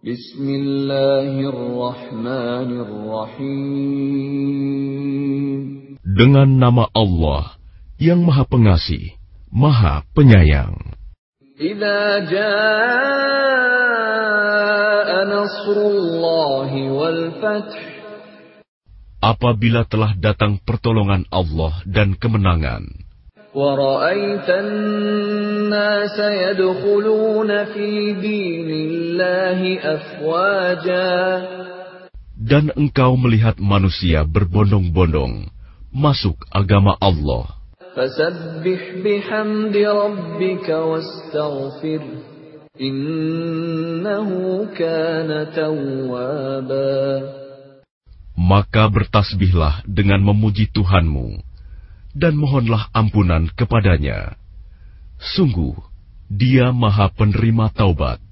Bismillahirrahmanirrahim. Dengan nama Allah yang Maha Pengasih, Maha Penyayang. Idza jaa nasrullahi wal fath. Apabila telah datang pertolongan Allah dan kemenangan. Wa الناس يدخلون في دين الله أفواجا dan engkau melihat manusia berbondong-bondong masuk agama Allah. فسبح بحمد ربك واستغفر إنه كان توابا Maka bertasbihlah dengan memuji Tuhanmu, dan mohonlah ampunan kepadanya. Sungguh, dia maha penerima taubat.